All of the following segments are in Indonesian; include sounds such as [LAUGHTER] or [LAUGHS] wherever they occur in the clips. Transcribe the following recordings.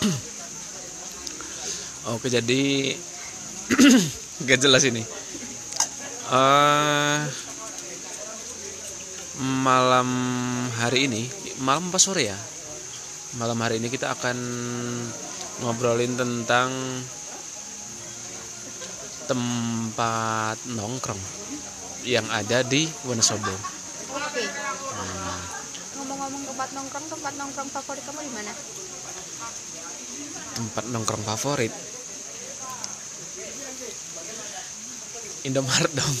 [CLEARS THROAT] oke jadi [CLEARS THROAT] gak jelas ini Eh malam hari ini malam apa sore ya malam hari ini kita akan ngobrolin tentang tempat nongkrong yang ada di Wonosobo Oke. Ngomong-ngomong tempat nongkrong, tempat nongkrong favorit kamu di mana? Tempat nongkrong favorit Indomaret dong [LAUGHS]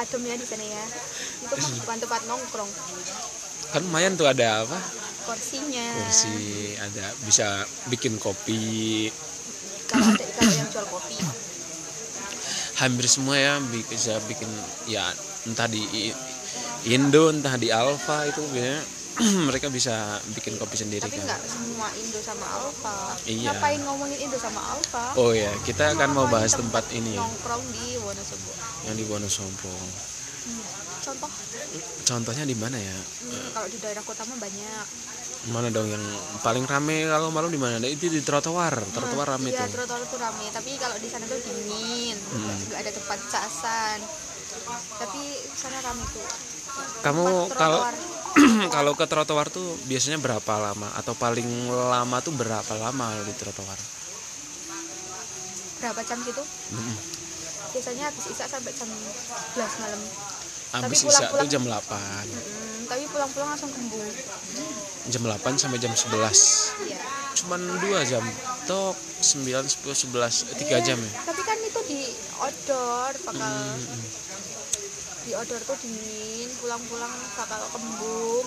Adem ya di sana ya. Itu mah bukan tempat nongkrong. kan lumayan tuh ada apa Kursinya. kursi ada bisa bikin kopi Kalau ada kalau yang jual kopi. hampir semua ya bi- bisa bikin ya entah di Indo entah di Alfa itu biasanya [CLEARS THROAT] mereka bisa bikin kopi sendiri Tapi kan nggak semua Indo sama Alfa. Iya. Ngapain ngomongin Indo sama Alfa? oh ya kita akan mau bahas tempat ini ya Nongkrong di Wonosobo. yang di Wonosobo Contoh, contohnya di mana ya hmm, kalau di daerah kota mah banyak. mana dong yang paling rame kalau malam di mana itu di trotoar trotoar rame Iya, tuh trotoar tuh rame. Tapi kalau di sana tuh dingin, Hmm. nggak ada tempat casan. Tapi sana rame tuh. kamu Tempat kalau. [CLEARS THROAT] kalau ke trotoar tuh biasanya berapa lama atau paling lama tuh berapa lama di trotoar berapa jam gitu? Mm-mm. Biasanya habis isak sampai jam 11 malam. habis isak tuh pulang-pulang- jam 8 Mm-mm, tapi pulang-pulang langsung kembung. jam 8 sampai jam 11 Iya. cuman dua jam tok 9 10 11 eh, 3 jam ya Tapi kan itu di outdoor bakal Mm-mm. Di outdoor tuh dingin, pulang-pulang bakal kembung.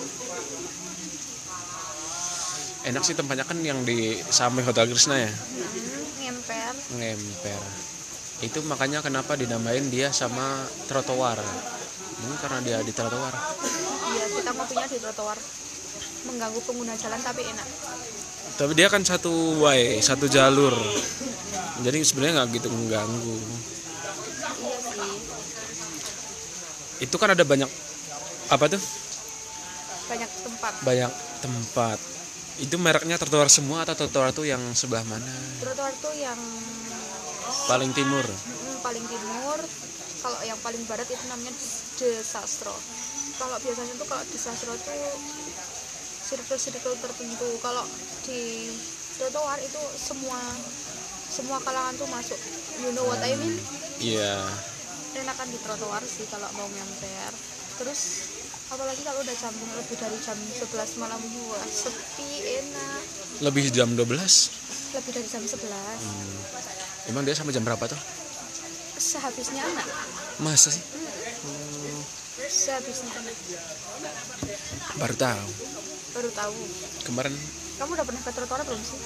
enak sih tempatnya kan yang di samping Hotel Krishna ya Mm, ngemper. ngemper itu makanya kenapa dinamain dia sama trotoar mungkin karena dia di trotoar Iya, kita ngopinya di trotoar. Mengganggu pengguna jalan tapi enak. tapi dia kan satu way satu jalur jadi sebenarnya nggak gitu mengganggu Iya sih. Itu kan ada banyak apa tuh Banyak tempat. banyak tempat itu mereknya trotoar semua atau trotoar tuh yang sebelah mana Trotoar tuh yang paling timur mm, paling timur. Kalau yang paling barat itu namanya De Sastro. Kalau biasanya tuh kalau di Sastro tuh circle-circle tertentu. Kalau di trotoar itu semua semua kalangan tuh masuk. You know what I mean? iya Enakan di trotoar sih kalau mau ngemper. Terus apalagi kalau udah jam lebih dari jam 11 malam wah sepi enak. Lebih jam 12 lebih dari jam 11 emang dia sampai jam berapa tuh? Sehabisnya anak. Masa sih? Sehabisnya anak. Baru tahu. Baru tahu. Kemarin kamu udah pernah ke trotoar belum sih?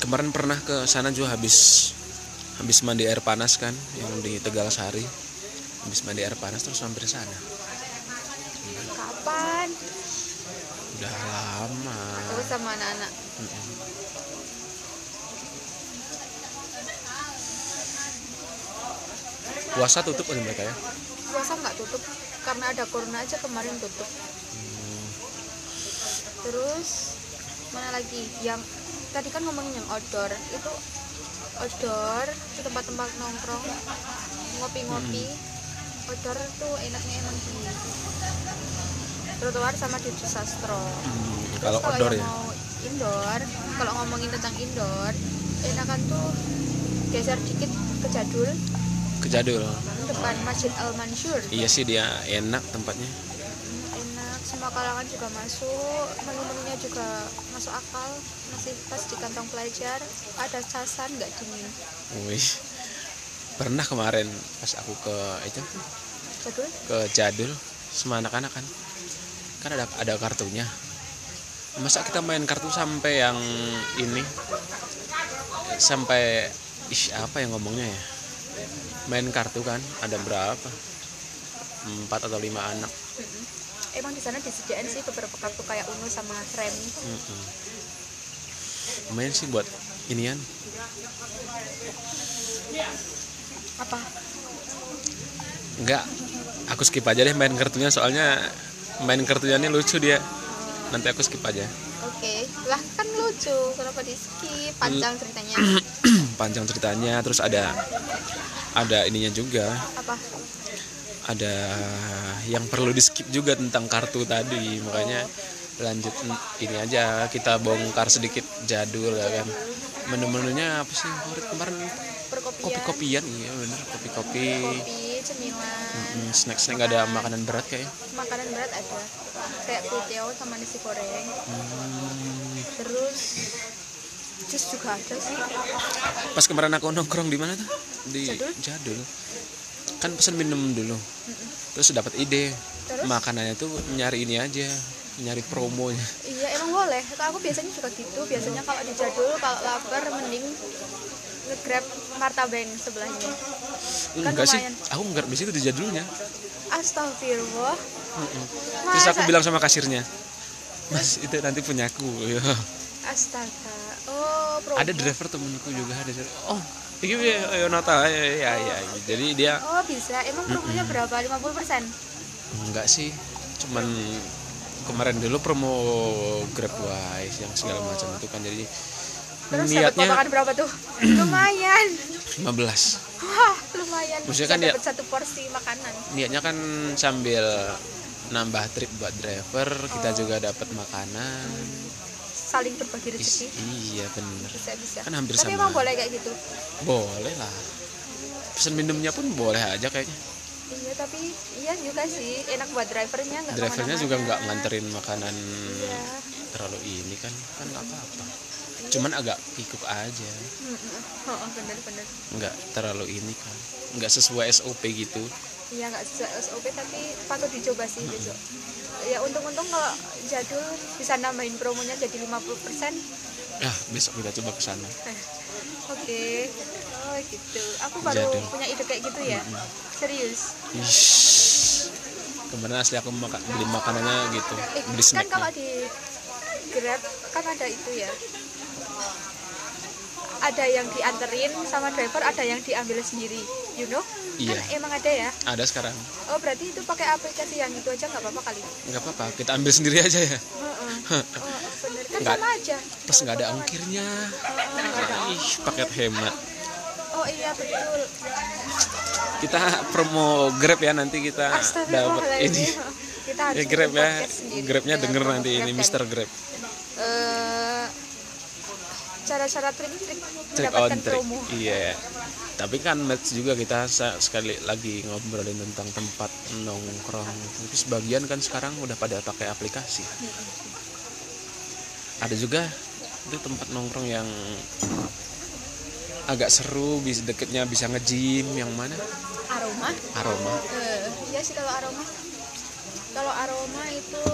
Kemarin pernah ke sana juga habis habis mandi air panas kan yang di Tegal Sari habis mandi air panas terus hampir sana. Kapan? Udah lama. Terus sama anak-anak. Mm-mm. puasa tutup kan mereka ya? Puasa nggak tutup. Karena ada corona aja kemarin tutup. Terus mana lagi? Yang tadi kan ngomongin yang outdoor. Itu outdoor di tempat-tempat nongkrong ngopi-ngopi outdoor tuh enaknya emang di trotoar sama di sastro. Hmm, kalau outdoor ya? mau indoor kalau ngomongin tentang indoor enakan tuh geser dikit ke jadul. Kejadul depan Masjid Al Mansur. Iya sih dia enak tempatnya. Enak. Semua kalangan juga masuk. Menu-menunya juga masuk akal. Masih pas di kantong pelajar ada casan nggak dingin? Wih pernah kemarin pas aku ke itu jadul? ke jadul sama anak-anak kan. Kan ada ada kartunya. Masa kita main kartu sampai yang ini? Sampai ih apa yang ngomongnya ya? Main kartu kan ada berapa? Empat atau lima anak. Emang di sana disediain sih beberapa kartu kayak Uno sama Remi. Lumayan sih buat inian apa? Enggak. Aku skip aja deh main kartunya soalnya main kartunya ini lucu dia. Nanti aku skip aja. Oke. Lah kan lucu. Kenapa di skip? Panjang ceritanya. [CLEARS THROAT] Panjang ceritanya terus ada ada ininya juga. Apa? Ada yang perlu di skip juga tentang kartu tadi. Makanya lanjut ini aja. Kita bongkar sedikit jadul ya kan. Menu-menunya apa sih? Favorit kemarin perkopian kopi-kopian iya bener kopi-kopi. Kopi cemilan. Mm, snack-snack nggak ada makanan. berat kayak? Makanan berat ada. Kayak kue sama nasi goreng. Hmm, terus jus juga ada sih. Pas kemarin aku nongkrong di mana tuh? Di Jadul? jadul. Kan pesen minum dulu. Mm-mm. terus dapat ide. Terus? makanannya tuh nyari ini aja nyari promonya. Iya emang boleh. Aku biasanya juga gitu. Biasanya kalau di jadul kalau lapar mending nge-grab martabeng sebelahnya. Kan enggak sih. lumayan. aku enggak di situ di jadulnya. Astagfirullah. Terus aku bilang sama kasirnya mas itu nanti punyaku. Ya [LAUGHS] astaga. Oh promo. ada driver temenku juga ada oh ini ya ya nota ya ya ya jadi dia oh bisa. Emang promonya berapa? 50% enggak sih. Cuman kemarin dulu promo Grabwise yang segala Oh. macam itu kan. Jadi terus dapat niatnya potongan berapa tuh? [CLEARS THROAT] Lumayan. 15 wah lumayan. Maksudnya kan dapat satu porsi makanan. Niatnya kan sambil nambah trip buat driver kita Oh. juga dapat makanan. Saling berbagi rezeki. iya bener. Bisa bisa Kan hampir tapi sama. emang boleh kayak gitu? Boleh lah. Pesan minumnya pun boleh aja kayaknya. Iya tapi iya juga sih. Enak buat drivernya nggak drivernya juga nggak nganterin makanan iya. terlalu ini kan kan nggak apa-apa cuman agak kikuk aja. Oh, oh, bener bener. Nggak terlalu ini kan. Nggak sesuai SOP gitu. Iya nggak sesuai SOP tapi patut dicoba sih besok. Ya untung-untung kalau jadul bisa nambahin promonya jadi 50% ah besok kita coba ke sana. [LAUGHS] Oke. Oh gitu. Aku baru Jadul. punya ide kayak gitu ya. Serius? Ish. kemarin asli aku maka, beli makanannya gitu. Eh beli kan kalau di grab kan ada itu ya ada yang dianterin sama driver ada yang diambil sendiri you know? Iya. kan emang ada ya? Ada sekarang. Oh berarti itu pakai aplikasi yang itu aja nggak apa-apa kali? Nggak apa-apa kita ambil sendiri aja ya. Heeh. [LAUGHS] oh bener. Kan Nggak- sama aja. pas nggak ada ongkirnya ada ih paket hemat. Oh iya betul. Kita promo grab ya nanti kita dapat ini. Kita harus ya grab ya. grabnya dengan denger nanti Grab ini Mister Grab cara-cara trik trik on mendapatkan trick promo. iya. Tapi kan match juga kita sekali lagi ngobrolin tentang tempat nongkrong. Tapi sebagian kan sekarang udah pada pakai aplikasi. Ada juga itu tempat nongkrong yang agak seru bisa deketnya bisa nge-gym yang mana? Aroma. Aroma. Eh, iya sih kalau aroma. Kalau aroma itu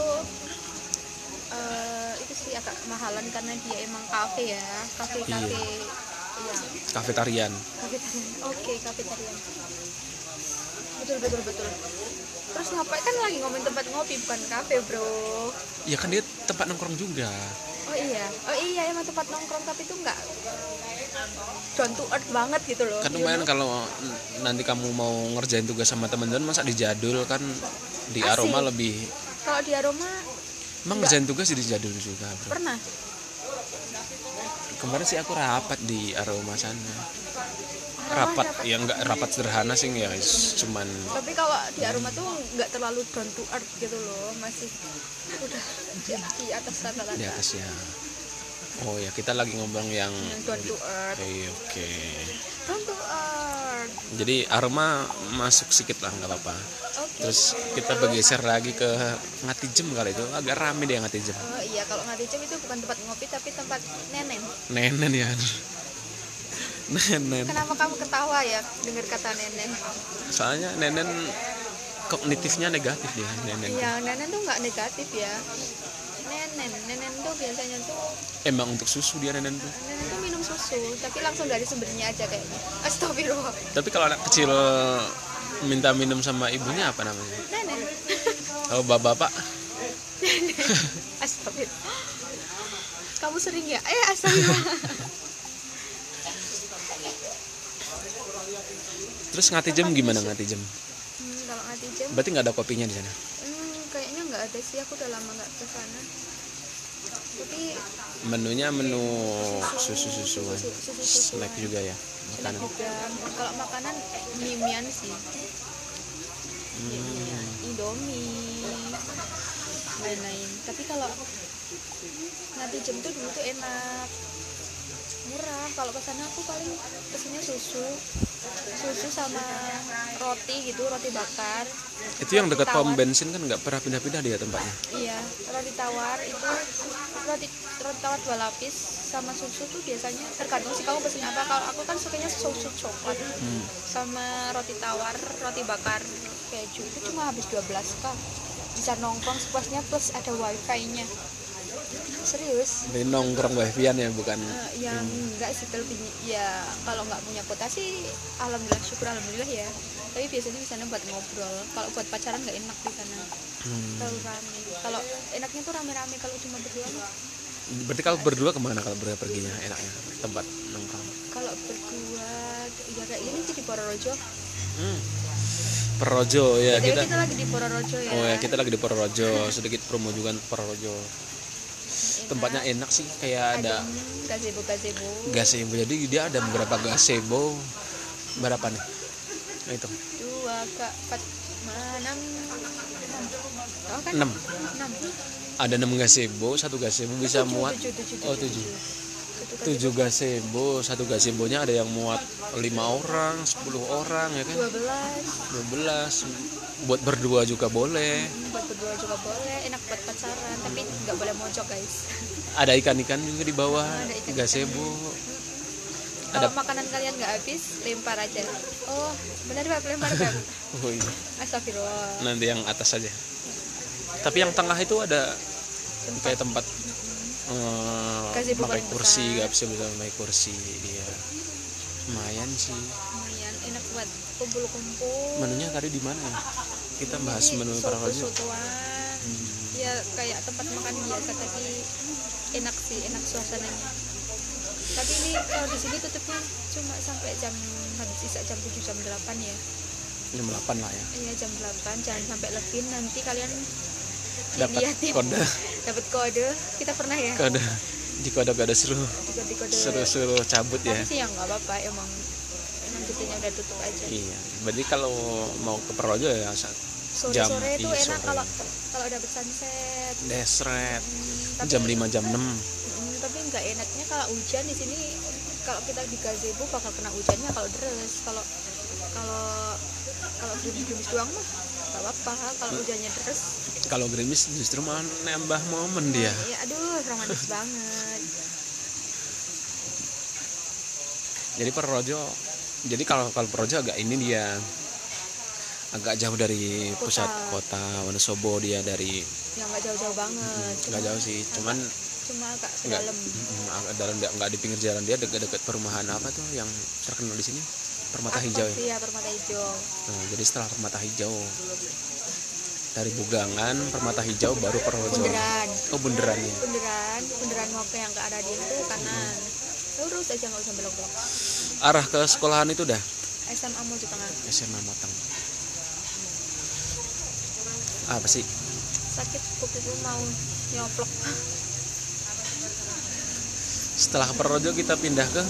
eh, itu sih agak mahalan karena dia emang kafe ya kafe kafe iya. Kafetarian. Kafetarian oke kafetarian. Betul betul betul. Terus ngapain? Kan lagi ngomongin tempat ngopi bukan kafe bro. Ya kan dia tempat nongkrong juga. Oh iya. Oh iya emang tempat nongkrong tapi itu enggak down to earth banget gitu loh. Kan you lumayan kalau nanti kamu mau ngerjain tugas sama teman-teman masa di jadul kan di Asik. aroma lebih kalau di aroma emang ngerjain tugas di jadul juga bro? Pernah. Kemarin sih aku rapat di aroma sana. Aroma rapat dapat- ya nggak rapat sederhana sih ya cuman tapi kalau di aroma tuh nggak terlalu down to earth gitu loh masih udah di, di atas rata-rata. Di atas ya. Oh ya kita lagi ngomong yang yang down to earth. Oke oke. Down to earth. Jadi aroma masuk sedikit lah nggak apa-apa. Oke terus kita bergeser lagi ke ngati jem kali itu. Agak rame deh ngati jem. Oh iya kalau nggak dicem itu bukan tempat ngopi tapi tempat nenen. Nenen ya. [LAUGHS] Nenen. Kenapa kamu ketawa ya dengar kata nenen? Soalnya nenen kognitifnya negatif dia nenen. Iya nenen tuh nggak negatif ya. Nenen nenen tuh biasanya tuh emang untuk susu dia nenen tuh. Nenen tuh minum susu tapi langsung dari sumbernya aja kayaknya astagfirullah. Tapi kalau anak kecil minta minum sama ibunya apa namanya? Nenen kalau bapak-bapak. [LAUGHS] Astagfirullah. Kamu sering ya? Eh astagfirullah. Terus ngati jem gimana ngati jem hmm, kalau ngati jam? Berarti nggak ada kopinya di sana? Hmm, kayaknya nggak ada sih. Aku udah lama nggak ke sana tapi menunya menu susu-susu snack juga ya makanan. Juga. Kalau makanan mie-mian sih. Hmm. Indomie lain-lain. Tapi kalau nanti jam tuh dulu tuh enak murah kalau ke sana aku paling pesennya susu. Susu sama roti gitu roti bakar. Itu yang dekat pom bensin kan nggak pernah pindah-pindah dia tempatnya? Iya roti tawar itu roti roti tawar dua lapis sama susu tuh biasanya tergantung sih kamu pesen apa. Kalau aku kan sukanya susu coklat Hmm. sama roti tawar roti bakar keju. Itu cuma habis 12 kak. Bisa nongkrong sepuasnya plus ada wifi nya serius? Jadi nongkrong wifi-an ya bukan? Eh, yang enggak sih lebih ya kalau nggak punya kuota sih alhamdulillah syukur alhamdulillah ya. Tapi biasanya di sana buat ngobrol. Kalau buat pacaran nggak enak di sana. Hmm. terlalu rame. Kalau enaknya tuh rame-rame kalau cuma berdua mah. berarti kalau berdua ke mana kalau berdua perginya enaknya? Tempat nongkrong? Kalau berdua ya kayak ini sih di Pororojo. Hmm. Ya Jadi kita kita lagi di Pororojo ya. Oh ya kita lagi di Porojo sedikit promo juga Enak. Tempatnya enak sih kayak ada Adem, gazebo gazebo. Gazebo jadi dia ada beberapa gazebo. Berapa nih? Nah, itu. Dua kak empat enam. Kan? Enam. Enam. Ada enam gazebo satu gazebo bisa Tujuh, muat. tujuh, tujuh, oh tujuh, tujuh tujuh gazebo satu gazebonya ada yang muat lima orang sepuluh orang ya kan? Dua belas. Dua belas. Buat berdua juga boleh. Buat berdua juga boleh enak buat pacaran tapi nggak boleh mojok guys. Ada ikan-ikan juga di bawah Ada ikan-ikan. gazebo kalau Ada- makanan kalian nggak habis lempar aja. Oh benar beb lempar beb [LAUGHS] oh iya. Astagfirullah. Nanti yang atas saja tapi yang tengah itu ada kayak tempat eh, Gazebo pakai kursi nggak bisa bisa pakai kursi dia lumayan sih. Lumayan enak buat kumpul-kumpul. Menunya tadi di mana ya? Kita bahas Ini menu soto Pararojo sotoan ya kayak tempat makan biasa tapi enak sih enak suasananya. Tapi ini kalau di sini tutupnya cuma sampai jam habis isak jam 7 jam 8 ya. Jam 8 lah ya. Iya jam 8 jangan sampai lebih. Nanti kalian dapat kode [LAUGHS] dapat kode. Kita pernah ya? Kode. Di kode kode seru juga di kode seru. seru. Cabut ya. tapi sih ya nggak apa-apa emang emang gedenya udah tutup aja. Iya. Berarti kalau mau ke Projo ya saat sore jam sore itu iya, enak sore. kalau kalau dapet sunset. Desret Hmm, jam 5 jam 6 Hmm, tapi nggak enaknya kalau hujan di sini kalau kita di gazebo bakal kena hujannya kalau deres kalau kalau kalau gerimis-gerimis doang mah nggak apa-apa kalau hujannya deres kalau gerimis justru malah nambah momen dia. Ya aduh romantis banget. Jadi Projo jadi kalau kalau Projo agak ini dia agak jauh dari pusat Kota. kota Wonosobo dia dari ya nggak jauh-jauh banget. Nggak jauh sih cuman cuma agak ke dalam mm, agak dalam nggak di pinggir jalan dia dekat-dekat perumahan apa tuh yang terkenal di sini permata Apa hijau ya? sih ya permata hijau. Nah, jadi setelah permata hijau. Dari Bugangan permata hijau baru Projo. Bunderan. Oh bunderan ya? Bunderan. Bunderan ngope yang ke arah dia itu kanan. Lurus aja nggak usah belok-belok. Arah ke sekolahan itu dah? SMA Mojo Tengah. SMA Moteng apa sih? Sakit kukuku mau nyoplok. Setelah Projo kita pindah ke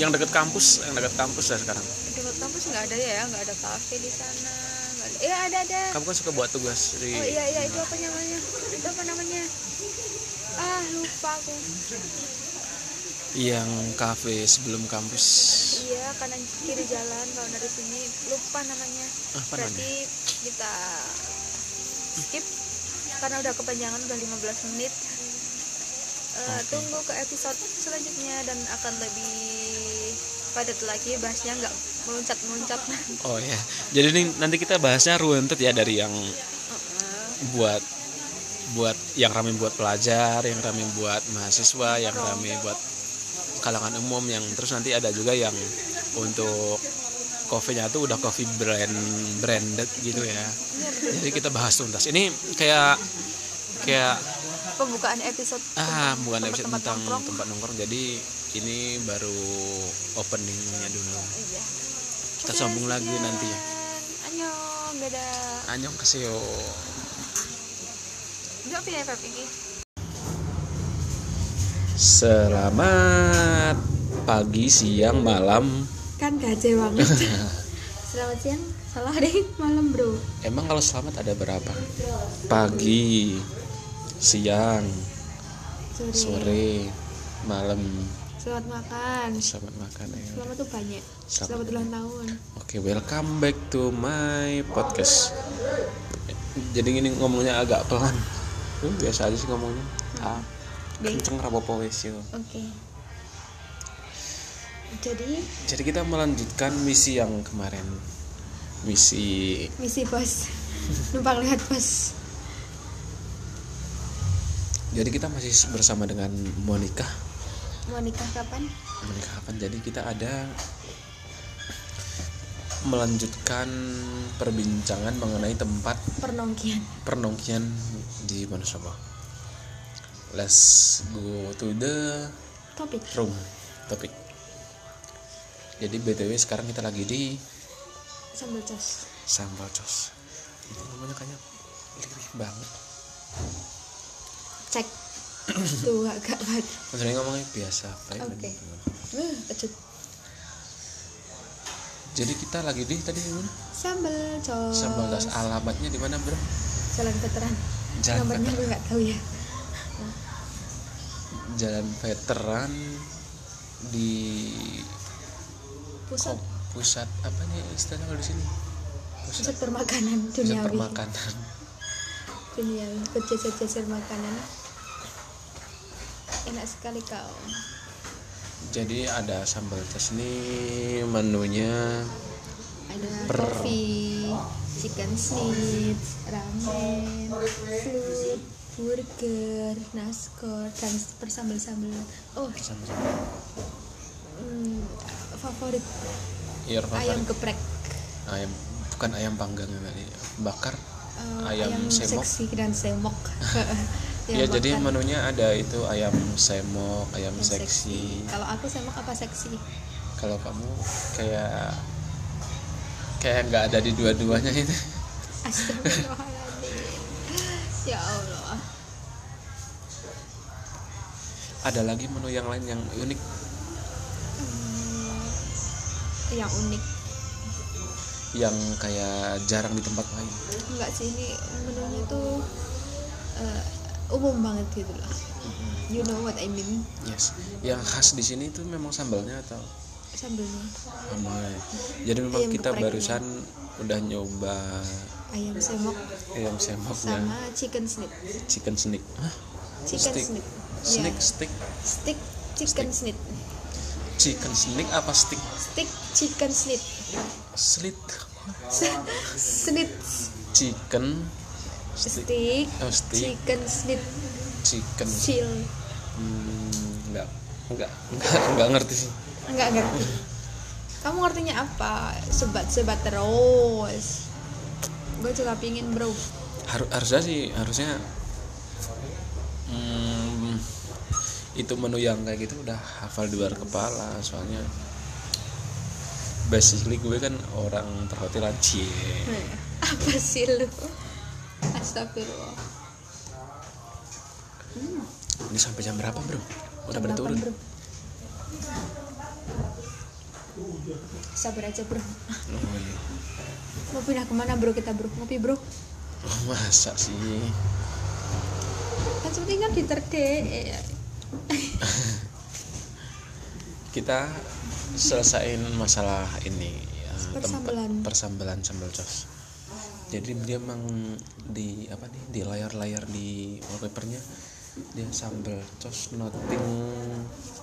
yang dekat kampus yang dekat kampus lah sekarang. Dekat kampus nggak ada ya nggak ada kafe di sana ada. Ya ada ada. Kamu kan suka buat tugas di oh iya iya itu apa namanya? Itu apa namanya? Ah lupa aku. Yang kafe sebelum kampus. Iya kanan kiri jalan kalau dari sini. Lupa namanya. Apa berarti namanya? kita skip karena udah kepanjangan udah 15 menit Eh, tunggu ke episode selanjutnya dan akan lebih padat lagi bahasnya nggak meluncat meluncat [LAUGHS] oh ya jadi ini nanti kita bahasnya runtut ya dari yang buat buat yang rame buat pelajar yang rame buat mahasiswa yang rame buat kalangan umum yang terus nanti ada juga yang untuk coffee-nya tuh udah coffee brand branded gitu ya. Jadi kita bahas tuntas. Ini kayak kayak pembukaan episode ah tentang bukan episode tempat-tempat tentang nongkrong. tempat nongkrong. Jadi ini baru openingnya dulu. Iya. Kita Udah, sambung lagi sekian. nanti ya. annyeong dadah. Anyong keseo Enggak ya Selamat pagi, siang, malam. kan gaje banget. [LAUGHS] Selamat siang salah deh malam bro. Emang kalau selamat ada berapa? Pagi, siang, sore, sore, malam. selamat makan Selamat makan ya. selamat tuh banyak Selamat. selamat ulang tahun Oke, welcome back to my podcast. Jadi ini ngomongnya agak pelan. Uh, biasa aja sih ngomongnya. Ah, Deh. kenceng rapopo wes yo. oke jadi Jadi kita melanjutkan misi yang kemarin. Misi misi bos numpang lihat bos jadi kita masih bersama dengan Monica. mau nikah kapan Monica kapan? Jadi kita ada melanjutkan perbincangan mengenai tempat pernongkian pernongkian di Wonosobo. Let's go to the topik room topik. Jadi btw sekarang kita lagi di sambal jos Sambal Jos. Itu namanya kayaknya banget. Cek tuh agak banget Maksudnya ngomongnya biasa. Oke. uh, kecut Jadi kita lagi di tadi di mana? sambal jos Sambal Jos. Alamatnya di mana bro? jalan veteran Jalan nomornya gue nggak tahu ya Jalan Veteran di pusat Kop- pusat apa nih istilahnya kalau di sini? pusat Pusat, permakanan pusat duniawi permakanan. duniawi berjajar-jajar makanan enak sekali kau Jadi ada sambal Jos ini menunya ada Per- kopi chicken snit ramen food burger naskor dan bersambal-sambal oh. Bersama hmm, favorit Your ayam favorit geprek. Ayam bukan ayam panggang ya, tadi bakar Eh, Ayam semok. seksi dan semok [LAUGHS] ya Ayam jadi menunya ada itu ayam semok ayam Yang seksi. kalau aku semok apa seksi? Kalau kamu kayak kayak nggak ada di dua-duanya [LAUGHS] itu. Astagfirullahaladzim. Ya Allah. Ada lagi menu yang lain yang unik? Hmm, Yang unik. Yang kayak jarang di tempat lain? Enggak sih ini menunya tuh eh, umum banget gitu loh. You know what I mean? Yes. Yang khas di sini itu memang sambalnya atau? Sambelnya. Sama jadi memang Ayam kita barusan udah nyoba ayam semok. ayam semoknya sama chicken snit chicken Hah? Chicken Stick. snake. Ya, stick Stick chicken snit chicken snake apa stick Stick chicken snit slit. [LAUGHS] Snit chicken stick Stick oh stick chicken snit chicken Chill hmm, enggak enggak enggak enggak ngerti sih Enggak ngerti. Kamu ngertinya apa? Sebat-sebat terus. Gue juga pingin bro. Har- harusnya sih harusnya hmm, itu menu yang kayak gitu udah hafal di luar kepala soalnya basically gue kan orang perhotelan cie Apa sih lu? Astagfirullah. ini sampai jam berapa bro udah Jam pada 8, turun bro. Sabar aja bro. oh, iya. Mau pindah ke mana bro kita bro? Ngopi bro? Oh, masa sih Kan seperti kan di [LAUGHS] kita selesaiin masalah ini ya, tempat Persambelan. persambelan sambal jos jadi dia emang di apa nih di layar-layar di wallpapernya dia sambal jos nothing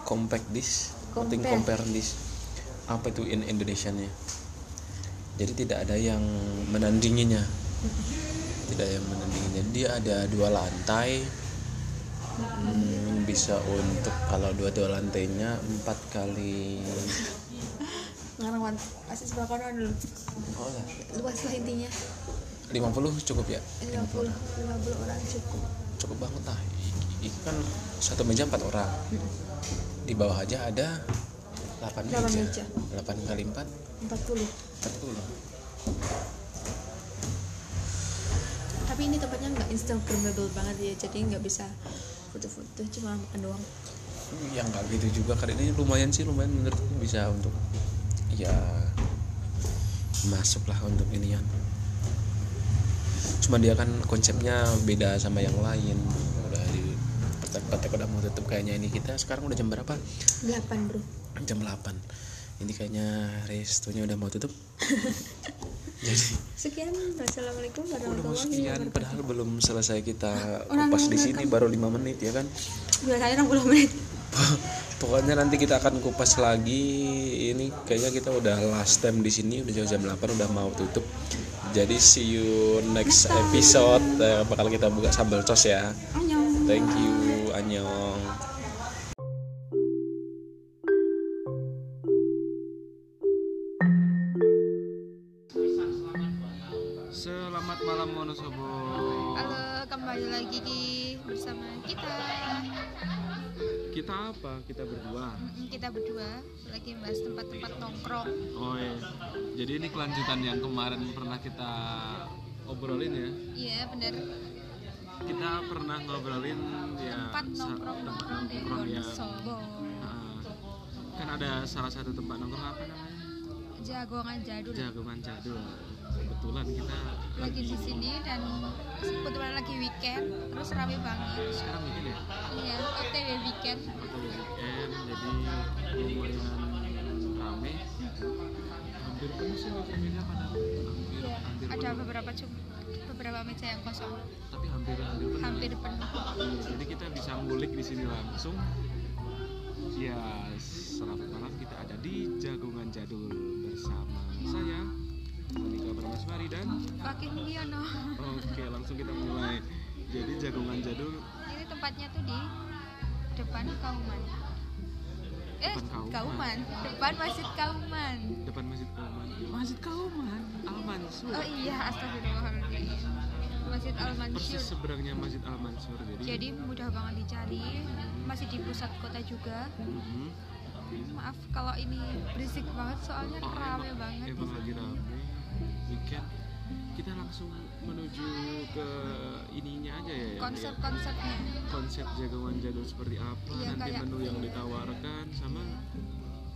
compact dish nothing Compare. compare dish apa itu in Indonesia nya jadi tidak ada yang menandinginya tidak ada yang menandinginya dia ada dua lantai Hmm, bisa untuk kalau dua-dua lantainya empat kali Ngarang wan. Masih sebelah kanan dulu. oh lah, Luas lah intinya. 50 cukup ya? 50 50 orang cukup. cukup banget lah ini kan satu meja empat orang. Di bawah aja ada 8 Delapan meja. meja. 8 kali 4 40 40 tapi ini tempatnya nggak instagramable banget ya jadi nggak bisa foto-foto cuma makan doang. Yang nggak gitu juga. Kali ini lumayan sih lumayan menurutku bisa untuk ya masuk lah untuk inian cuma dia kan konsepnya beda sama yang lain. Udah di petek-petek udah mau tutup kayaknya ini. Kita sekarang udah jam berapa? 8 bro. Jam 8 ini kayaknya restonya udah mau tutup. [LAUGHS] Jadi sekian. Wassalamualaikum warahmatullahi sekian wabarakatuh. padahal belum selesai kita kupas di sini baru lima menit ya kan? Biasanya 60 menit [LAUGHS] pokoknya nanti kita akan kupas lagi. Ini kayaknya kita udah last time di sini udah jam 8 udah mau tutup. Jadi see you next episode Eh, bakal kita buka sambal cos ya. Thank you annyeong. Selamat malam Monosobo. Halo, kembali lagi Ki bersama kita. Kita apa? Kita berdua. Mm, Kita berdua lagi bahas tempat-tempat nongkrong. Oh iya. Jadi ini kelanjutan yang kemarin pernah kita obrolin ya. Iya, benar. Kita pernah ngobrolin ya Tempat nongkrong nongkrong di yang Wonosobo. Nah, kan ada salah satu tempat nongkrong apa namanya? Jagongan jadul. Jagongan Jadul. Kebetulan kita Lagi di sini dan kebetulan lagi weekend, terus rame banget. sekarang bikin ya. Iya, OTW weekend. Atau weekend jadi lumayan rame. Hampir penuh sih meja pada hampir Iya, hampir ada penuh. beberapa cuma beberapa meja yang kosong, Tapi hampir hampir penuh. hampir penuh. Iya, jadi kita bisa ngulik di sini langsung. Ya, selamat malam kita ada di Jagongan Jadul bersama saya Monika Permaswari dan Wakil Mulyono. oke langsung kita mulai. Jadi Jagongan Jadul Ini tempatnya tuh di depan Kauman. Eh, Depan Kauman. Kauman. Depan Masjid Kauman. depan Masjid Kauman. Masjid Kauman, Al Mansur. Oh iya, astagfirullahaladzim. Masjid Al Persis Mansur. seberangnya Masjid Al Mansur. Jadi, Jadi mudah banget dicari. Masih di pusat kota juga. Mhm. Maaf kalau ini berisik banget soalnya Oh, rame emang- banget. Emang lagi rame. Weekend kita langsung menuju ke ininya aja ya. ya, ya. Konsep-konsepnya. konsep jagoan jadul seperti apa Iya, nanti menu yang ditawarkan sama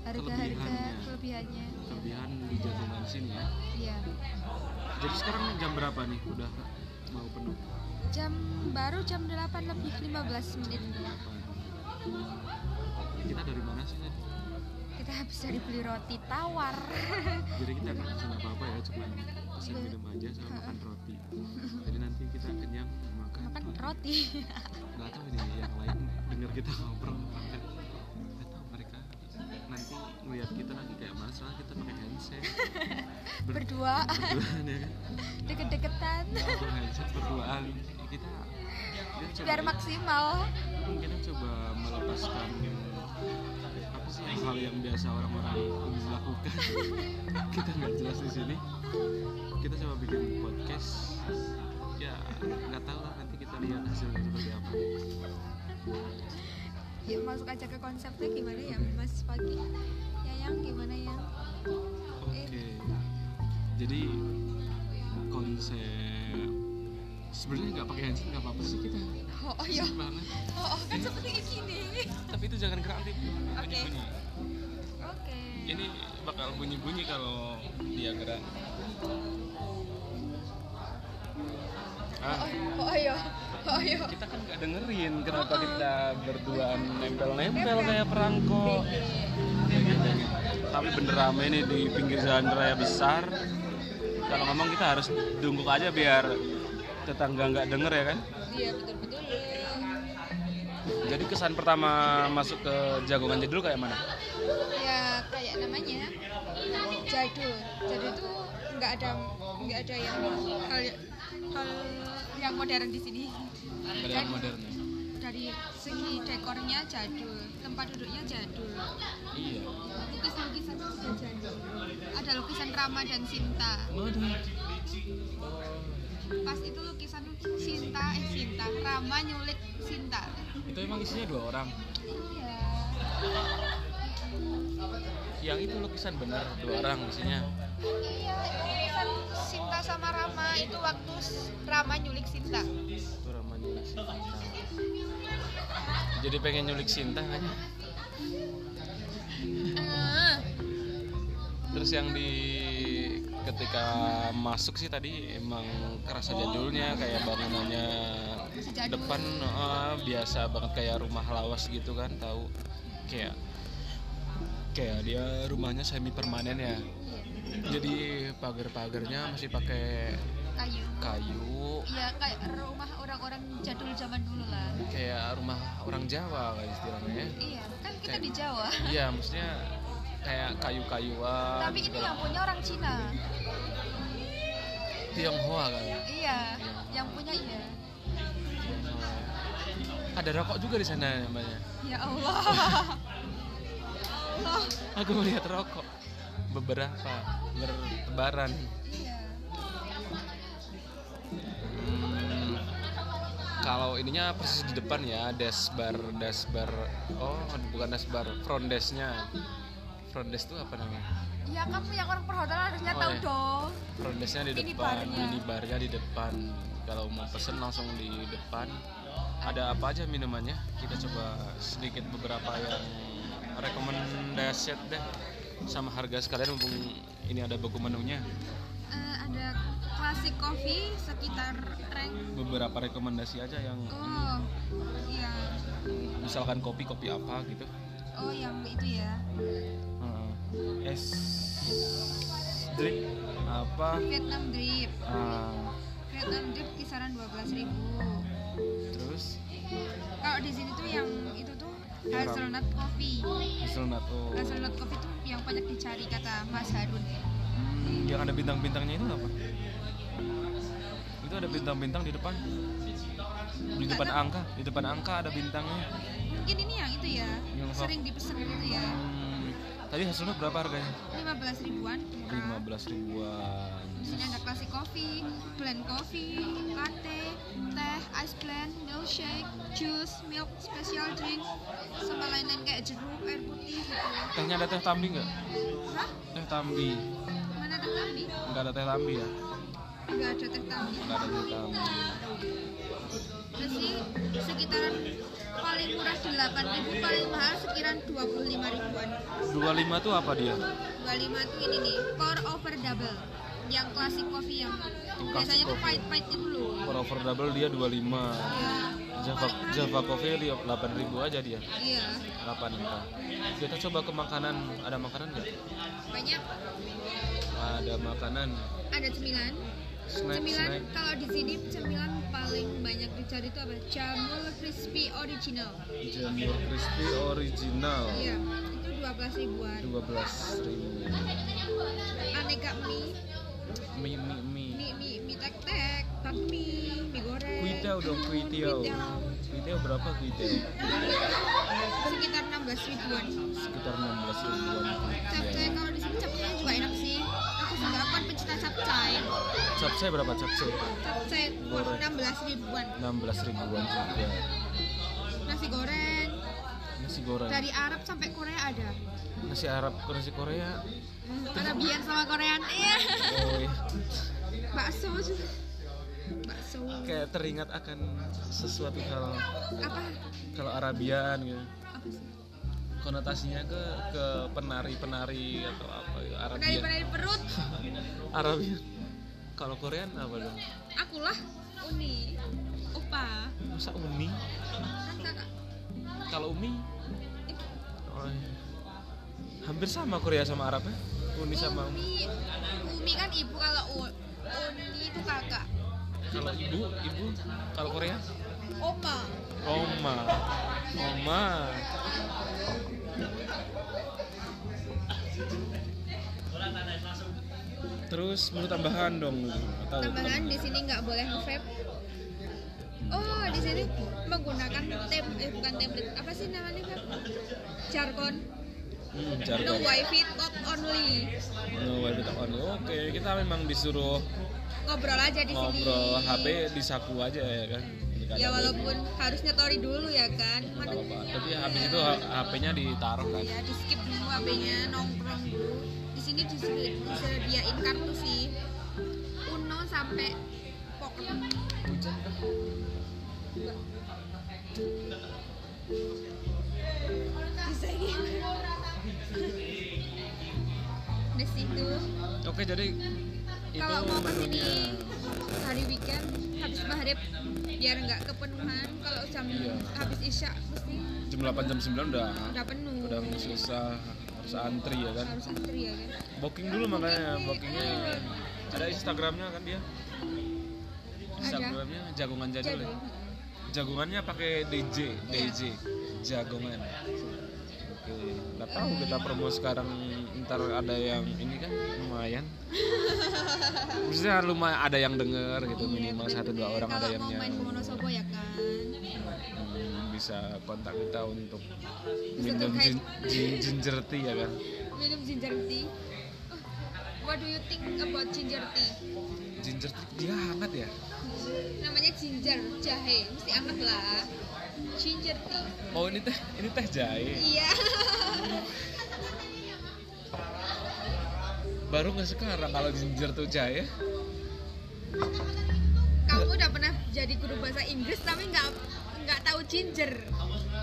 Harga-harga Kelebihannya. kelebihannya. kelebihan di jagongan sini ya Iya. jadi sekarang jam berapa nih udah mau penuh Jam baru jam 8 lebih 15 menit. 8 kita dari mana sih tadi Kita habis dari beli roti tawar. [LAUGHS] jadi kita nggak pesen apa apa ya cuma pesen minum aja sama makan roti. Jadi nanti kita kenyang makan Makan roti. [LAUGHS] nggak tahu ini yang lain dengar kita ngobrol enggak nggak tahu mereka. Nanti melihat kita lagi kayak soalnya kita pakai handset. [LAUGHS] Ber- Berdua. berduaan ya. Kan deket-deketan handset berduaan. Kita kita biar maksimal. kita coba melepaskan hal yang biasa orang-orang lakukan. [LAUGHS] Kita nggak jelas di sini. Kita coba bikin podcast. Ya nggak tahu lah nanti kita lihat hasilnya seperti apa. Yuk masuk aja ke konsepnya gimana ya Mas Pagi. Ya yang gimana ya? oke. Jadi konsep sebenarnya nggak pakai handset nggak apa-apa sih kita Oh, oh ya. Asik banget Oh, oh, kan seperti gini. tapi itu jangan gerak nanti Oke. Oke. ini bakal bunyi-bunyi kalau dia gerak ah Oh, oh ya. Oh ya. kita kan nggak dengerin kenapa kita berduaan nempel-nempel kayak perangko tapi bener rame nih di pinggir jalan raya besar kalau ngomong kita harus dungkuk aja biar tetangga nggak denger ya kan Iya, betul-betul. jadi kesan pertama masuk ke jagongan jadul kayak mana Ya kayak namanya jadul. Jadul itu nggak ada nggak ada yang hal hal yang modern di sini. dari yang modern ya Dari segi dekornya jadul, tempat duduknya jadul. iya lukisan-lukisan juga jadul ada lukisan Rama dan Sinta Waduh. Pas itu lukisan Sinta eh Sinta Rama nyulik Sinta. Itu emang isinya dua orang? Iya. Yang itu lukisan benar dua orang isinya. Iya lukisan Sinta sama Rama. Itu waktu Rama nyulik Sinta. Itu ramanya nasi jadi pengen nyulik Sinta Ah, terus yang di ketika masuk sih tadi emang kerasa jadulnya kayak bangunannya depan eh, biasa banget kayak rumah lawas gitu kan tahu. Kayak kayak dia rumahnya semi permanen ya. Jadi pagar-pagarnya masih pakai kayu. kayu. Iya kayak rumah orang-orang jadul zaman dulu lah. Kayak rumah orang Jawa kayak istilahnya. Ya. iya kan kita Kayak- di Jawa. iya maksudnya kayak kayu-kayuan tapi ini yang punya orang Cina. Tionghoa kan? Iya yang punya iya. Ada rokok juga di sana namanya. Ya Allah. [LAUGHS] Allah. Aku melihat rokok beberapa bertebaran. Iya. Hmm, kalau ininya persis di depan ya dashbar dashbar oh bukan dashbar front desknya front desk itu apa namanya? Ya kamu yang orang perhotelan harusnya Oh, tahu iya. dong. Front desknya di Mini depan barnya. minibarnya di depan. Kalau mau pesen langsung di depan. Ada apa aja minumannya? Kita coba sedikit beberapa yang rekomendasi deh. Sama harga sekalian mumpung ini ada buku menunya. Eh, ada classic coffee sekitar rank. Beberapa rekomendasi aja yang oh iya. misalkan kopi kopi apa gitu oh yang itu ya. Heeh. es drip apa? Vietnam drip. Ah, Vietnam drip kisaran 12.000 terus? Kalau di sini tuh yang itu tuh hazelnut coffee. Hazelnut oh. hazelnut coffee tuh yang banyak dicari kata Mas Harun. Hmm, yang ada bintang-bintangnya itu apa? Itu ada bintang-bintang di depan. Di depan angka di depan angka ada bintangnya mungkin ini yang itu ya Yang sering dipesan gitu ya Hmm, tadi hazelnut berapa harganya 15 ribuan murah. 15 ribuan Di sini ada classic coffee, blend coffee, latte, teh, ice blend, milkshake, juice, milk, special drink, sama lain-lain kayak jeruk, air putih gitu. tehnya ada teh tambi nggak Hah? teh tambi Mana teh tambi? nggak ada teh tambi ya Enggak ada teh tambi. nggak ada teh Terus sih sekitaran paling murah 8.000, paling mahal sekitaran 25 ribuan. 25 tuh apa dia 25 tuh ini nih, pour over double. Yang classic coffee yang biasanya tuh pahit-pahit itu loh. per over double dia 25 Iya. Java. Java Coffee dia 8000 aja dia Iya. 8 juta. Kita coba ke makanan, ada makanan nggak? Banyak Ada makanan, ada cemilan snack, cemilan snack. kalau di sini cemilan paling banyak dicari itu apa jamur crispy original Jamur crispy original, iya itu 12 ribuan 12 ribu. aneka mie Mie mie mie. mie mie mie tek tek bakmi mie goreng Kuitiao dong, kuitiao. kuitiao. Berapa kuitiao? sekitar 16 ribuan Sekitar 16 ribuan. capcay kalau di sini capcay juga enak sih aku juga aku kan pencinta capcay Capcay berapa capcay? capcay Goreng. 16 ribuan 16 ribuan juga. nasi goreng Nasi goreng. dari Arab sampai Korea ada Nasi Arab, nasi Korea. Arabian sama Korean iya Oh, iya. bakso juga bakso kayak teringat akan sesuatu hal apa kalau Arabian gitu. apa sih konotasinya ke ke penari-penari atau apa gitu. Arabian penari perut [LAUGHS] Arabian kalau Korean apa dong? Akulah uni. Opa masa Umi? Kan kakak. Kalau Umi? Oh, iya. hampir sama Korea sama Arab ya Uni sama Umi. Umi? Kan ibu. Kalau uni itu kakak. Kalau ibu ibu? Kalau Korea? Oma. Oma. Oma Terus menu tambahan dong. Atau tambahan di sini nggak boleh vape. Oh di sini menggunakan tem eh bukan template apa sih namanya vape jargon. Hmm, no wifi talk only. No wifi talk only. Oke, kita memang disuruh ngobrol aja di sini. ngobrol HP di saku aja ya kan. Ya walaupun harus nyetori dulu ya kan? Mana-. Tapi habis itu HP-nya ditaruh kan. ya di skip dulu HP-nya nongkrong dulu disedi- disediain kartu sih. Uno sampai poker. Hujan kah? Bisa di situ. Oke jadi kalau mau ke sini hari weekend habis maghrib biar nggak kepenuhan. Kalau jam Iya. habis isya mesti jam 8 jam 9 udah udah penuh. udah selesai harus antri ya kan? Harus antri ya kan? Booking dulu makanya bookingnya ada instagramnya kan dia? Instagramnya jagongan jadul jadi ya jagongannya pakai DJ DJ jagongan. Oke nggak tahu kita promo sekarang ntar ada yang ini kan lumayan. [LAUGHS] Maksudnya lumayan ada yang denger gitu minimal satu dua orang ada yang Iya, nyanyi Wonosobo ya kan. Hmm, bisa kontak kita untuk minum ginger tea ya kan? Minum ginger tea. Oh, what do you think about ginger tea? Ginger tea dia hangat ya? Namanya ginger jahe mesti anget lah. Ginger tea. Oh ini teh ini teh jahe? Iya [LAUGHS] baru nggak sekarang kalau ginger tuh jahe kamu udah pernah jadi guru bahasa Inggris tapi nggak nggak tahu ginger.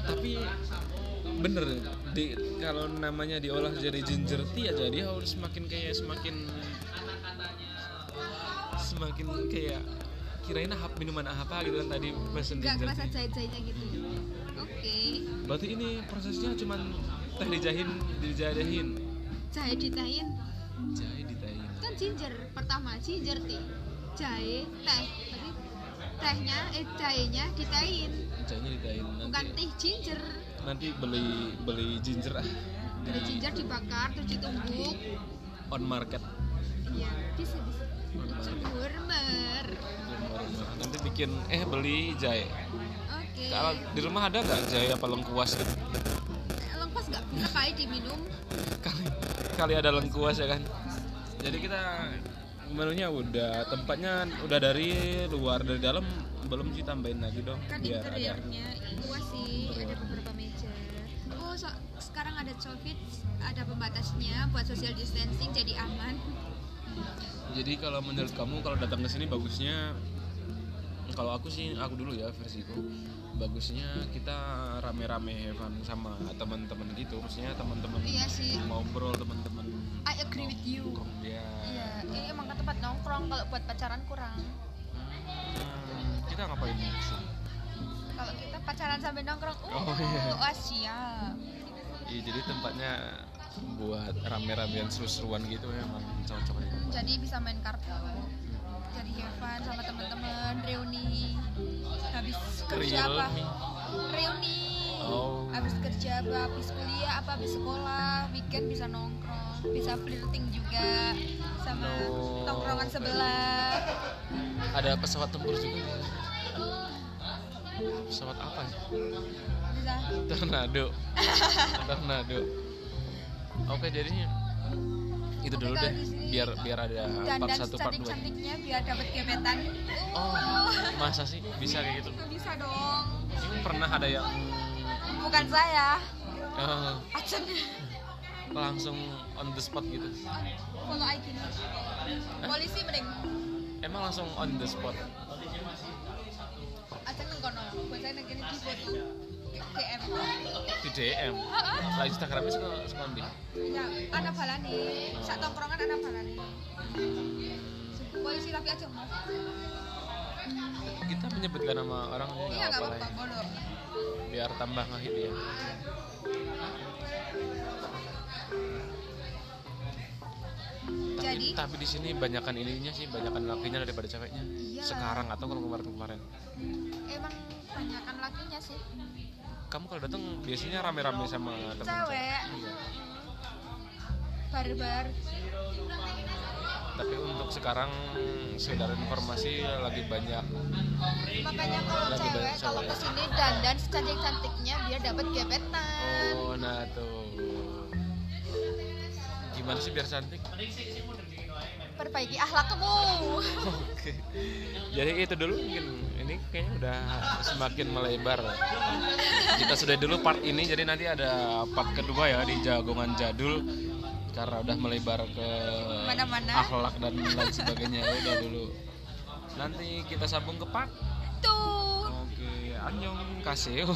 Tapi bener di kalau namanya diolah jadi ginger tea aja dia harus semakin kayak semakin semakin kayak kirain apa minuman apa gitu kan tadi pesen nggak ginger kerasa jahit-jahitnya gitu. Oke. Berarti ini prosesnya cuman teh dijahin dijahin jahe ditahin jahe ditahin kan ginger pertama ginger tea jahe teh. Berarti tehnya eh jahenya ditahin jahenya ditahin bukan teh ginger. Nanti beli beli ginger ah. Dari ginger dibakar terus ditumbuk. On market. Iya bisa bisa. Murmer nanti bikin eh beli jahe. Oke. Kalau di rumah ada nggak jahe apa lengkuas gitu? Lengkuas nggak? Bisa kali diminum. Kali kali ada lengkuas ya kan? Jadi kita menunya udah tempatnya udah dari luar dari dalam belum sih tambahin lagi dong kan biar ada interiornya luas sih ada beberapa meja. Oh so- sekarang ada covid ada pembatasnya buat social distancing jadi aman. Jadi kalau menurut kamu kalau datang ke sini bagusnya? Kalau aku sih aku dulu ya versiku bagusnya kita rame-rame fun sama teman-teman gitu. Maksudnya teman-teman iya sih. ngobrol teman-teman I agree with you. Ya. Iya ini emang ke tempat nongkrong kalau buat pacaran kurang. Hmm, kita ngapain sih kalau kita pacaran sampai nongkrong uh Oh, iya. wah siap. Iya, jadi tempatnya buat rame-ramean seru-seruan gitu emang cocok ya. Hmm, jadi bisa main kartu have fun sama teman-teman reuni habis kerja apa reuni Oh. habis kerja apa habis kuliah apa habis sekolah weekend bisa nongkrong bisa flirting juga sama No. tongkrongan sebelah Ada pesawat tempur juga. Pesawat apa ya? bisa Tornado. [LAUGHS] Tornado. Oke, jadinya itu dulu kalau deh biar biar ada dan part 1 part 2. cantik-cantiknya biar dapat gebetan. Oh, masa sih? Bisa kayak gitu? Bisa dong. Pernah ada yang bukan saya. Acen. Langsung on the spot gitu. follow IG polisi mending. Emang langsung on the spot. Acen nengkono buat saya negeri di foto DM Di DM. Lah Instagramnya suka suka di. ya anak balani sak tongkrongan anak balani polisi tapi aja mau Kita menyebutkan nama orang iya nggak apa-apa ya. bodoh biar tambah ngehit ya. jadi Tapi di sini banyakan ininya sih, banyakan lakinya daripada ceweknya. Iya. Sekarang atau kalau kemarin-kemarin. emang banyakan lakinya sih Kamu kalau datang biasanya rame-rame sama teman Cewek. Iya. barbar Tapi untuk sekarang saudara informasi lagi banyak makanya kalau Lagi cewek kalau ke sini dandan secantik cantiknya biar dapat gebetan Oh, nah tuh. Gimana sih biar cantik? perbaiki akhlakmu [LAUGHS] Oke. Jadi itu dulu mungkin ini kayaknya udah semakin melebar. Kita sudah dulu part ini jadi nanti ada part kedua ya di jagongan jadul karena udah melebar ke Mana-mana. akhlak dan lain sebagainya udah dulu. Nanti kita sambung ke part. tuh Oke, annyeong kaseo.